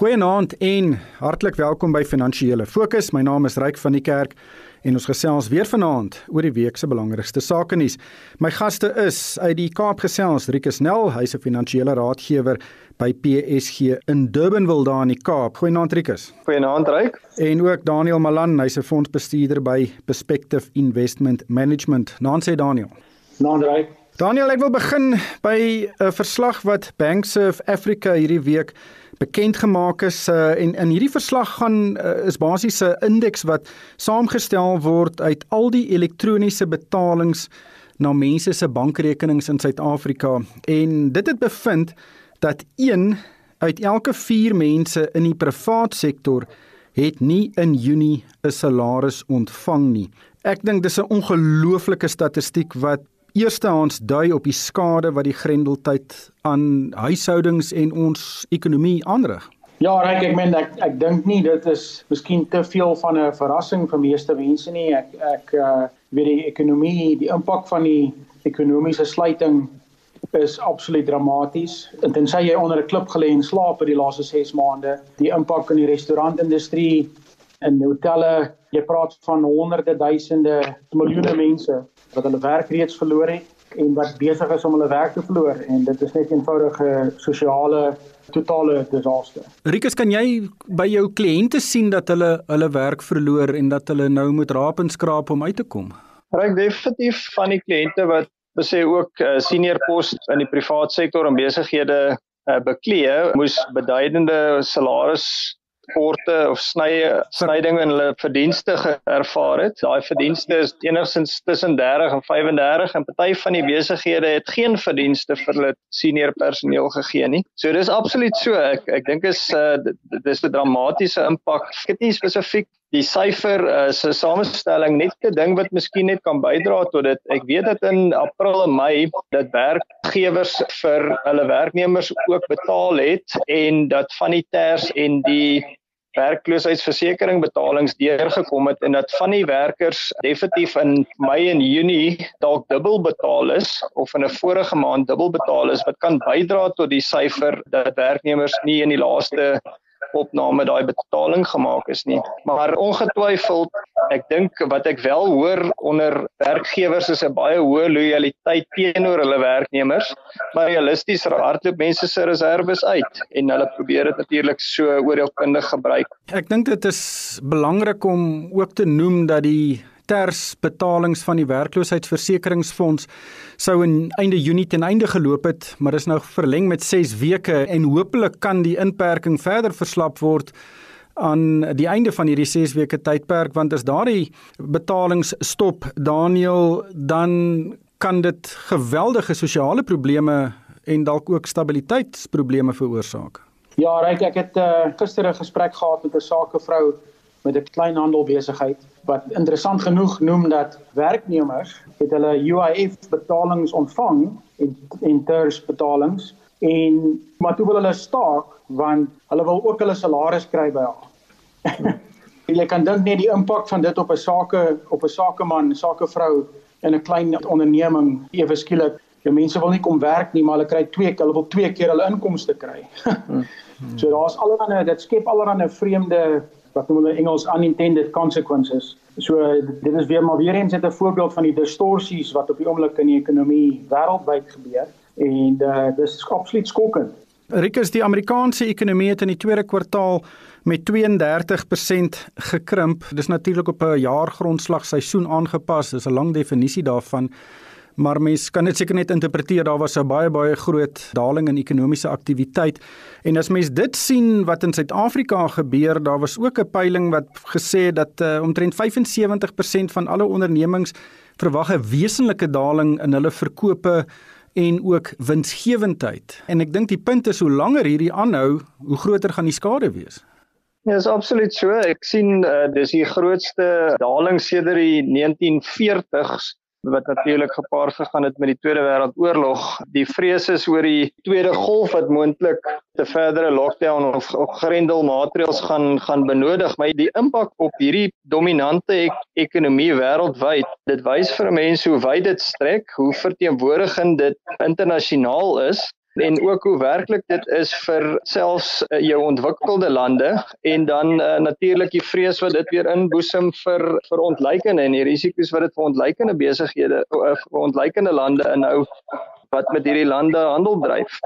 Goeienaand en hartlik welkom by Finansiële Fokus. My naam is Ryk van die Kerk en ons gesels weer vanaand oor die week se belangrikste sake nuus. My gaste is uit die Kaap gesels Rikus Nel, hy's 'n finansiële raadgewer by PSG in Durbanville daar in die Kaap. Goeienaand Rikus. Goeienaand Ryk. En ook Daniel Malan, hy's 'n fondsbestuurder by Perspective Investment Management. Naam sê Daniel. Naam Ryk. Daniel, ek wil begin by 'n verslag wat Banks of Africa hierdie week bekend gemaak is uh, en in hierdie verslag gaan uh, is basies 'n indeks wat saamgestel word uit al die elektroniese betalings na mense se bankrekenings in Suid-Afrika en dit het bevind dat 1 uit elke 4 mense in die privaat sektor het nie in Junie 'n salaris ontvang nie. Ek dink dis 'n ongelooflike statistiek wat eerstehands dui op die skade wat die grendeltyd aan huishoudings en ons ekonomie aanrig. Ja, Ryk, ek meen ek ek dink nie dit is miskien te veel van 'n verrassing vir meeste mense nie. Ek ek uh weet die ekonomie, die impak van die ekonomiese sluiting is absoluut dramaties. En tensy jy onder 'n klip gelê en slaap vir die laaste 6 maande, die impak in die restaurantindustrie en hotelle, jy praat van honderde duisende, miljoene mense wat hulle werk reeds verloor het en wat besig is om hulle werk te verloor en dit is net 'n eenvoudige sosiale totale disaster. Rikus, kan jy by jou kliënte sien dat hulle hulle werk verloor en dat hulle nou moet raap en skraap om uit te kom? Ryk definitief van die kliënte wat besê ook uh, eh, senior pos in die privaat sektor en besighede uh, beklee moes beduidende salaris korte of snye snyding in hulle verdienste ervaar het. Daai verdienste is enigstens tussen 30 en 35 en party van die besighede het geen verdienste vir hulle senior personeel gegee nie. So dis absoluut so. Ek ek dink is uh, dis 'n dramatiese impak. Ek het nie spesifiek die syfer uh, se samestelling net 'n ding wat miskien net kan bydra tot dit. Ek weet dat in April en Mei dat werkgewers vir hulle werknemers ook betaal het en dat van die TERS en die werkloosheidsversekering betalings deurgekom het en dat van die werkers definitief in Mei en Junie dalk dubbel betaal is of in 'n vorige maand dubbel betaal is wat kan bydra tot die syfer dat werknemers nie in die laaste opname daai betaling gemaak is nie. Maar ongetwyfeld, ek dink wat ek wel hoor onder werkgewers is 'n baie hoë lojaliteit teenoor hulle werknemers, maar realisties hardloop mense se reserves uit en hulle probeer dit natuurlik so oordeelkundig gebruik. Ek dink dit is belangrik om ook te noem dat die ters betalings van die werkloosheidsversekeringsfonds sou in einde Junie ten einde geloop het, maar is nou verleng met 6 weke en hopelik kan die inperking verder verslap word aan die einde van hierdie 6 weke tydperk want as daardie betalings stop Daniel dan kan dit geweldige sosiale probleme en dalk ook stabiliteitsprobleme veroorsaak. Ja, Ryk, ek het uh, gister 'n gesprek gehad met 'n sakevrou met 'n kleinhandelbesigheid wat interessant genoeg noem dat werknemers het hulle UIF betalings ontvang en en ters betalings en maar toe wil hulle staak want hulle wil ook hulle salaris kry by haar. jy kan dink net die impak van dit op 'n sake op 'n sakeman, sakevrou in 'n klein onderneming ewe skielik. Die mense wil nie kom werk nie, maar hulle kry twee, hulle wil twee keer hulle inkomste kry. so daar's allerlei dit skep allerlei vreemde wat noem hulle Engels unintended consequences. So dit is weer maar weer eens 'n voorbeeld van die distorsies wat op die oomblik in die ekonomie wêreldwyd gebeur en uh, dis absoluut skokkend. Rikus die Amerikaanse ekonomie het in die tweede kwartaal met 32% gekrimp. Dis natuurlik op 'n jaargrondslag seisoen aangepas. Dis 'n lang definisie daarvan maar mens kan dit seker net interpreteer. Daar was 'n baie baie groot daling in ekonomiese aktiwiteit. En as mens dit sien wat in Suid-Afrika gebeur daar was ook 'n peiling wat gesê het dat uh, omtrent 75% van alle ondernemings verwag 'n wesenlike daling in hulle verkope en ook winsgewendheid. En ek dink die punt is hoe langer hierdie aanhou hoe groter gaan die skade wees. Ja, is absoluut so. Ek sien uh, dis die grootste daling sedert die 1940s wat natuurlik gepaard gegaan het met die Tweede Wêreldoorlog. Die vrees is oor die tweede golf wat moontlik te verdere lockdown of, of grendelmaatreëls gaan gaan benodig, maar die impak op hierdie dominante ek ekonomie wêreldwyd, dit wys vir mense hoe wyd dit strek, hoe verteenwoordigend dit internasionaal is en ook hoe werklik dit is vir selfs uh, jou ontwikkelde lande en dan uh, natuurlik die vrees wat dit weer inboesem vir vir ontleikende en die risiko's wat dit vir ontleikende besighede uh, vir ontleikende lande inhou wat met hierdie lande handel dryf.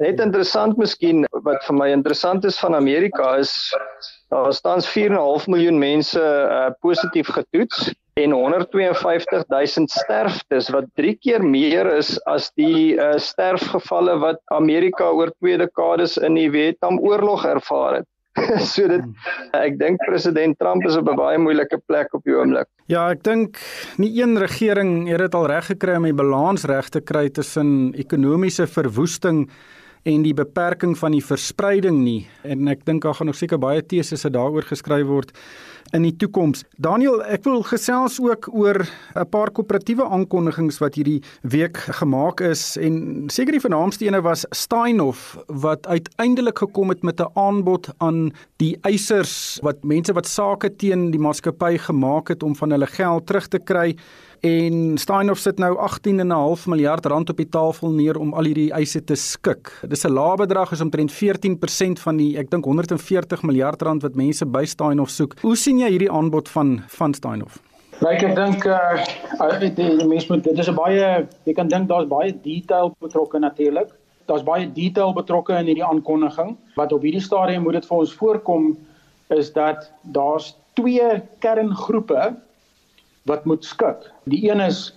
Net interessant miskien wat vir my interessant is van Amerika is daar staan 4.5 miljoen mense uh, positief getoets en 152 000 sterftes wat 3 keer meer is as die uh, sterfgevalle wat Amerika oor twee dekades in die Vietnamoorlog ervaar het. so dit ek dink president Trump is op 'n baie moeilike plek op die oomblik. Ja, ek dink nie een regering het dit al reg gekry om die balans reg te kry tussen ekonomiese verwoesting en die beperking van die verspreiding nie. En ek dink daar gaan nog seker baie teses daaroor geskryf word in die toekoms. Daniel, ek wil gesels ook oor 'n paar koöperatiewe aankondigings wat hierdie week gemaak is. En seker die vernaamste ene was Steinhoff wat uiteindelik gekom het met 'n aanbod aan die eisers wat mense wat sake teen die maatskappy gemaak het om van hulle geld terug te kry en Steinhoff sit nou 18.5 miljard rand op die tafel neer om al hierdie eise te skik. Dis 'n lae bedrag is omtrent 14% van die ek dink 140 miljard rand wat mense by Steinhoff soek. Hoe sien jy hierdie aanbod van van Steinhoff? Like ek dink uh die, die mense moet dit is 'n baie jy kan dink daar's baie detail betrokke natuurlik. Daar's baie detail betrokke in hierdie aankondiging. Wat op hierdie stadium moet dit vir ons voorkom is dat daar's twee kerngroepe wat moet skik. Die een is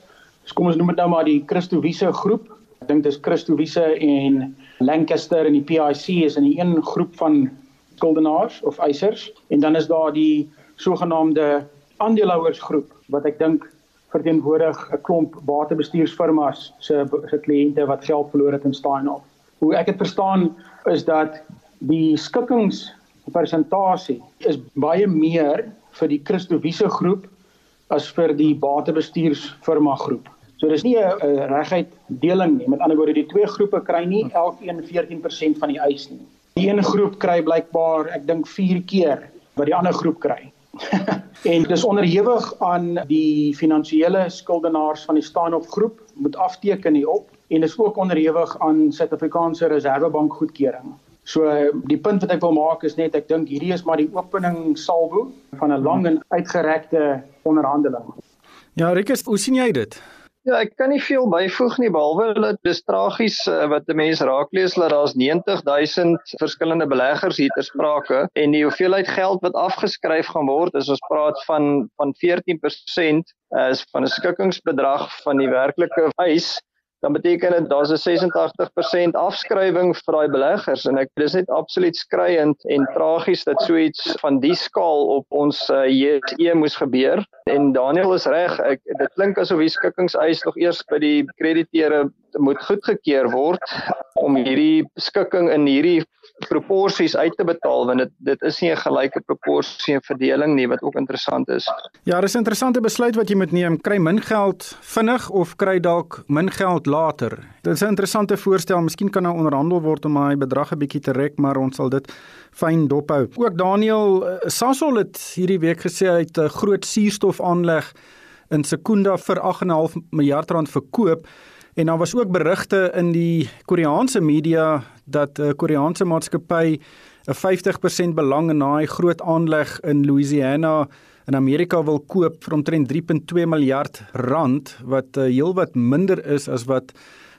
kom ons noem dit nou maar die Christowiese groep. Ek dink dis Christowiese en Lancaster en die PIC is in die een groep van skuldenaars of eisers en dan is daar die sogenaamde aandeelhouersgroep wat ek dink verteenwoordig 'n klomp batebestuursfirmas se se kliënte wat geld verloor het in Steinhoff. Hoe ek dit verstaan is dat die skikkingspersentasie is baie meer vir die Christowiese groep as vir die batebestuursfirma groep. So dis nie 'n reguit deling nie. Met ander woorde, die twee groepe kry nie elkeen 14% van die eis nie. Die een groep kry blykbaar, ek dink 4 keer wat die ander groep kry. en dis onderhewig aan die finansiële skuldenaars van die Steinhoff groep moet afteken hierop en is ook onderhewig aan Suid-Afrikaanse Reserwebank goedkeuring. So die punt wat ek wil maak is net ek dink hierdie is maar die opening salvo van 'n lang en uitgerekte onderhandeling. Ja, Rikus, hoe sien jy dit? Ja, ek kan nie veel byvoeg nie behalwe dat dis tragies uh, wat 'n mens raaklees dat daar's 90000 verskillende beleggers hier ter sprake en die hoeveelheid geld wat afgeskryf gaan word is ons praat van van 14% uh, is van 'n skikkingsbedrag van die werklike eis dan beteken dit daar's 'n 86% afskrywing vir daai beleggers. En ek dis net absoluut skriwend en tragies dat so iets van die skaal op ons uh, JSE moes gebeur. En Daniel is reg ek dit klink asof die skikkingseis nog eers by die krediteure moet goedgekeur word om hierdie skikking in hierdie proporsies uit te betaal want dit dit is nie 'n gelyke proporsie en verdeling nie wat ook interessant is. Ja, dis 'n interessante besluit wat jy moet neem. Kry min geld vinnig of kry dalk min geld later. Dit is 'n interessante voorstel. Miskien kan nou onderhandel word om daai bedrag 'n bietjie te rek, maar ons sal dit fyn dophou. Ook Daniel eh, Sasol het hierdie week gesê hy het 'n groot suurstofaanleg in Sekunda vir 8.5 miljard rand verkoop. En daar was ook berigte in die Koreaanse media dat 'n uh, Koreaanse maatskappy 'n 50% belang in daai groot aanleg in Louisiana in Amerika wil koop vir omtrent 3.2 miljard rand wat uh, heelwat minder is as wat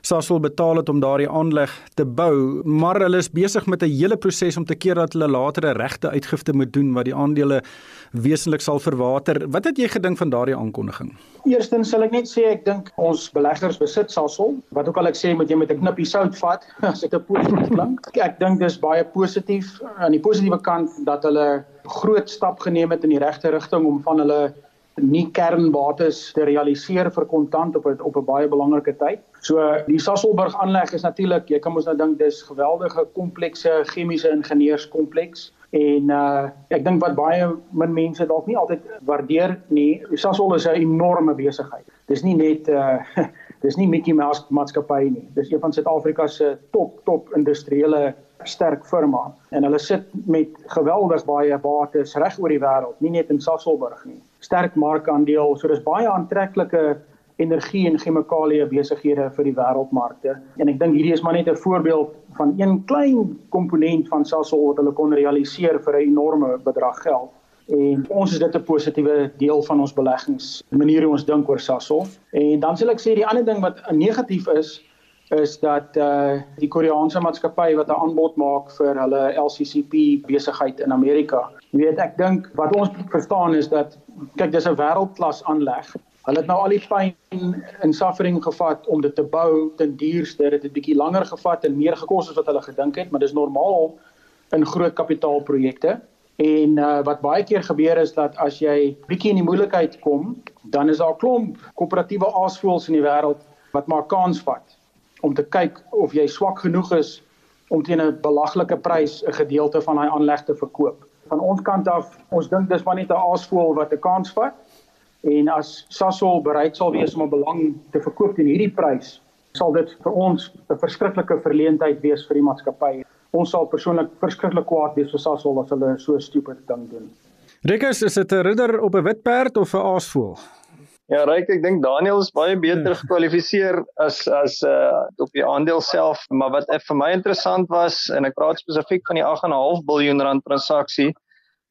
Sasol betaal het om daardie aanleg te bou, maar hulle is besig met 'n hele proses om te keer dat hulle later 'n regte uitgifte moet doen wat die aandele wesentlik sal verwater. Wat het jy gedink van daardie aankondiging? Eerstens sal ek net sê ek dink ons beleggers besit Sasol. Wat ook al ek sê moet jy met 'n knippie sout vat as dit 'n positief klink. Ek dink dis baie positief aan die positiewe kant dat hulle groot stap geneem het in die regte rigting om van hulle nie kernbates te realiseer vir kontant op 'n op 'n baie belangrike tyd. So die Sasselburg aanleg is natuurlik, jy kan mos nou dink dis geweldige komplekse chemiese ingenieurskompleks en uh ek dink wat baie min mense dalk nie altyd waardeer nie, Sassol is 'n enorme besigheid. Dis nie net uh dis nie Mickey Mouse maatskappy nie. Dis een van Suid-Afrika se top top industriële sterk firma en hulle sit met geweldig baie bates reg oor die wêreld, nie net in Sasolburg nie sterk markandeel. So dis baie aantreklike energie en chemikalieë besighede vir die wêreldmarkte. En ek dink hierdie is maar net 'n voorbeeld van een klein komponent van Sasol wat hulle kon realiseer vir 'n enorme bedrag geld. En ons is dit 'n positiewe deel van ons beleggings, die manier hoe ons dink oor Sasol. En dan sal ek sê die ander ding wat negatief is, is dat uh die Koreaanse maatskappy wat 'n aanbod maak vir hulle LCCP besigheid in Amerika. Jy weet, ek dink wat ons verstaan is dat kyk, dis 'n wêreldklas aanleg. Hulle het nou al die pyn en suffering gevat om dit te bou ten duurste. Dit het 'n bietjie langer gevat en meer gekos as wat hulle gedink het, maar dis normaal in groot kapitaalprojekte. En uh, wat baie keer gebeur is dat as jy bietjie in die moeilikheid kom, dan is daar 'n klomp koöperatiewe aasvoëls in die wêreld wat maar kans vat om te kyk of jy swak genoeg is om teen 'n belaglike prys 'n gedeelte van daai aanleg te verkoop. Van ons kant af, ons dink dis maar net 'n aasvoël wat 'n kans vat. En as Sasol bereid sal wees om 'n belang te verkoop teen hierdie prys, sal dit vir ons 'n verskriklike verleentheid wees vir die maatskappy. Ons sal persoonlik verskriklik kwaad wees vir Sasol as hulle so stupid ding doen. Rikus, is dit 'n ridder op 'n wit perd of 'n aasvoël? Ja, Ryk, ek dink Daniel is baie beter gekwalifiseer as as uh op die aandeel self, maar wat vir my interessant was en ek praat spesifiek van die 8.5 miljard rand transaksie,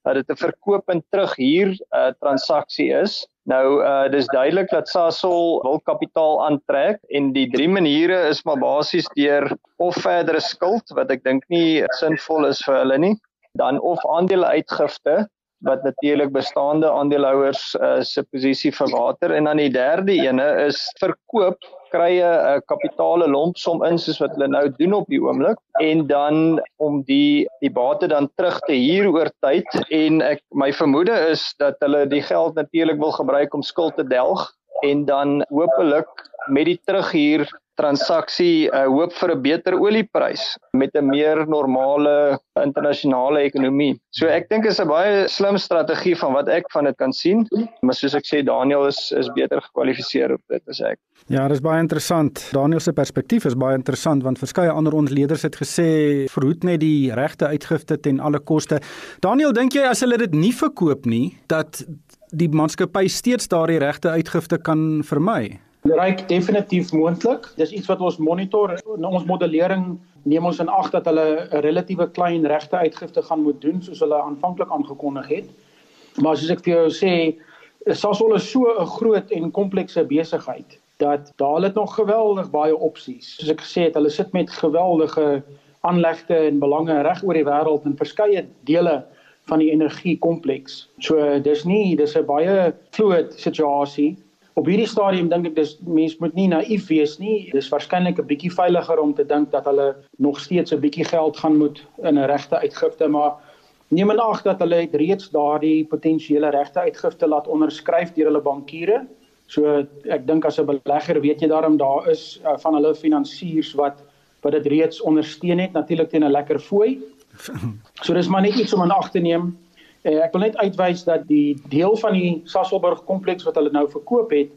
dat dit 'n verkoop en terug hier 'n uh, transaksie is. Nou uh dis duidelik dat Sasol wil kapitaal aantrek en die drie maniere is maar basies deur of verdere skuld wat ek dink nie sinvol is vir hulle nie, dan of aandele uitgifte wat natuurlik bestaande aandeelhouers uh, se posisie verwater en dan die derde ene is verkoop krye 'n uh, kapitale lompsom in soos wat hulle nou doen op die oomblik. En dan om die die bate dan terug te huur oor tyd. En ek my vermoede is dat hulle die geld natuurlik wil gebruik om skuld te delg. En dan hopelik met die terughuur transaksie uh, hoop vir 'n beter olieprys met 'n meer normale internasionale ekonomie. So ek dink is 'n baie slim strategie van wat ek van dit kan sien, maar soos ek sê Daniel is is beter gekwalifiseer op dit as ek. Ja, dit is baie interessant. Daniel se perspektief is baie interessant want verskeie ander ontleeders het gesê verhoed net die regte uitgifte ten alle koste. Daniel, dink jy as hulle dit nie verkoop nie, dat die maatskappy steeds daardie regte uitgifte kan vermy? Ryk definitief moontlik. Dis iets wat ons monitor. In ons modellering neem ons in ag dat hulle 'n relatiewe klein regte uitgifte gaan moet doen soos hulle aanvanklik aangekondig het. Maar soos ek vir jou sê, Sasol is so 'n groot en komplekse besigheid dat daar het nog geweldig baie opsies. Soos ek gesê het, hulle sit met geweldige aanlegte en belange reg oor die wêreld in verskeie dele van die energiekompleks. So dis nie dis 'n baie fluid situasie Op hierdie stadium dink ek dis mense moet nie naïef wees nie. Dis waarskynlik 'n bietjie veiliger om te dink dat hulle nog steeds 'n bietjie geld gaan moet in 'n regte uitgifte, maar neem in ag dat hulle reeds daardie potensiële regte uitgifte laat onderskryf deur hulle bankiere. So ek dink as 'n belegger weet jy daarom daar is uh, van hulle finansiers wat wat dit reeds ondersteun het natuurlik teen 'n lekker fooi. So dis maar net iets om in ag te neem. Eh, ek wil net uitwys dat die deel van die Sasolburg kompleks wat hulle nou verkoop het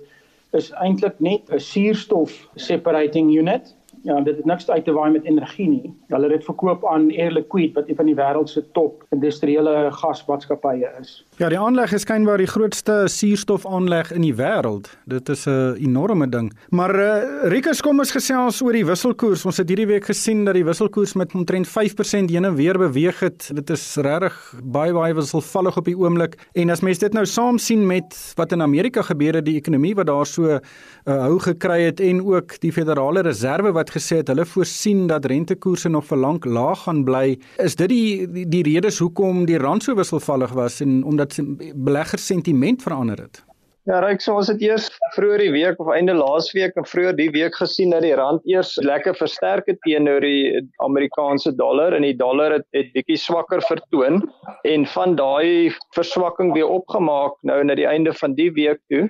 is eintlik net 'n suurstof separating unit Ja, dit het niks uit te waai met energie nie. Hulle het dit verkoop aan Air Liquide wat een van die wêreld se top industriële gasmaatskappye is. Ja, die aanleg is skynbaar die grootste suurstofaanleg in die wêreld. Dit is 'n enorme ding. Maar uh, Rikus kom ons gesels oor die wisselkoers. Ons het hierdie week gesien dat die wisselkoers met omtrent 5% heen en weer beweeg het. Dit is regtig baie baie wisselvallig op die oomblik. En as mens dit nou saam sien met wat in Amerika gebeur het, die ekonomie wat daar so uh, hou gekry het en ook die Federale Reserve wat gesê het hulle voorsien dat rentekoerse nog vir lank laag gaan bly. Is dit die die, die redes hoekom die rand so wisselvallig was en omdat beleggers sentiment verander het? Ja, reik so ons het eers vroeër die week of einde laasweek en vroeër die week gesien dat die rand eers lekker versterk het teenoor die Amerikaanse dollar en die dollar het, het bietjie swakker vertoon en van daai verswakking weer opgemaak nou na die einde van die week toe.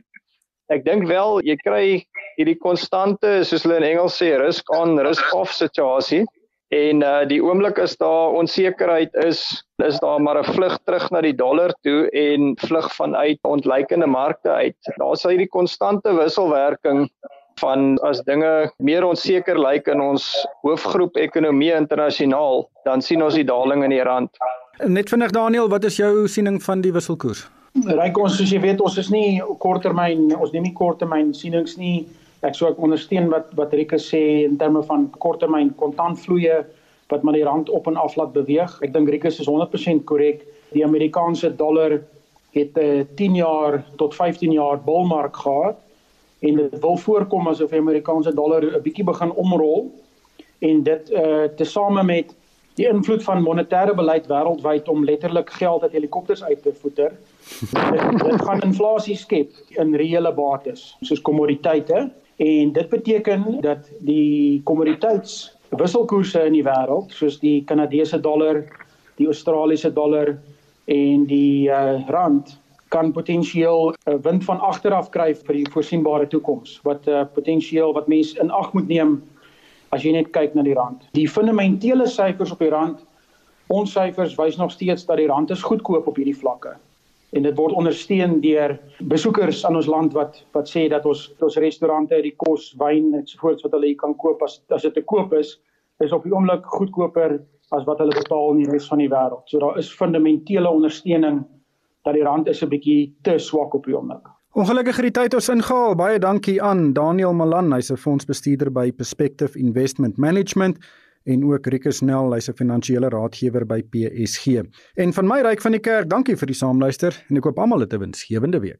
Ek dink wel jy kry hierdie konstante soos hulle in Engels sê risk on risk off situasie en uh die oomblik is daar onsekerheid is is daar maar 'n vlug terug na die dollar toe en vlug vanuit ontleikende markte uit. Daar's hierdie konstante wisselwerking van as dinge meer onseker lyk in ons hoofgroep ekonomie internasionaal, dan sien ons die daling in die rand. Net vinnig Daniel, wat is jou siening van die wisselkoers? Ryk ons soos jy weet, ons is nie korttermyn, ons neem nie korttermyn sienings nie. Ek sou ek ondersteun wat wat Rieke sê in terme van korttermyn kontantvloeye wat maar die rand op en af laat beweeg. Ek dink Rieke is 100% korrek. Die Amerikaanse dollar het 'n uh, 10 jaar tot 15 jaar bullmark gehad en dit wil voorkom asof die Amerikaanse dollar 'n bietjie begin omrol en dit uh tesame met die invloed van monetêre beleid wêreldwyd om letterlik geld uit helikopters uit te voeter. dit, dit gaan inflasie skep in reële bates soos kommoditeite en dit beteken dat die kommoditeits wisselkoerse in die wêreld soos die Kanadese dollar, die Australiese dollar en die uh, rand kan potensieel 'n uh, wind van agteraf kry vir die voorsienbare toekoms wat uh, potensieel wat mense in ag moet neem as jy net kyk na die rand. Die fundamentele syfers op die rand, ons syfers wys nog steeds dat die rand is goedkoop op hierdie vlakke. En dit word ondersteun deur besoekers aan ons land wat wat sê dat ons ons restaurante, die kos, wyn en so voort wat hulle hier kan koop as as dit te koop is, is op die oomblik goedkoper as wat hulle betaal in die res van die wêreld. So daar is fundamentele ondersteuning dat die rand is 'n bietjie te swak op die oomblik. Ongelukkig het die tyd ons ingehaal. Baie dankie aan Daniel Malan, hy's 'n fondsbestuurder by Perspective Investment Management en ook Rikus Nel, hy's 'n finansiële raadgewer by PSG. En van my ryk van die kerk, dankie vir die saamluister en ek hoop almal het 'n winsgewende week.